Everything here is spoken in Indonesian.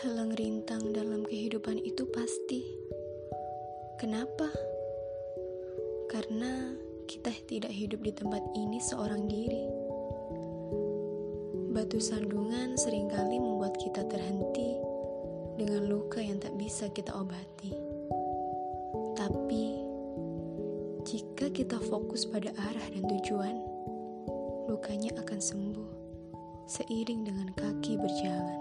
Halang rintang dalam kehidupan itu pasti. Kenapa? Karena kita tidak hidup di tempat ini seorang diri. Batu sandungan sering kali membuat kita terhenti dengan luka yang tak bisa kita obati. Tapi, jika kita fokus pada arah dan tujuan, lukanya akan sembuh seiring dengan kaki berjalan.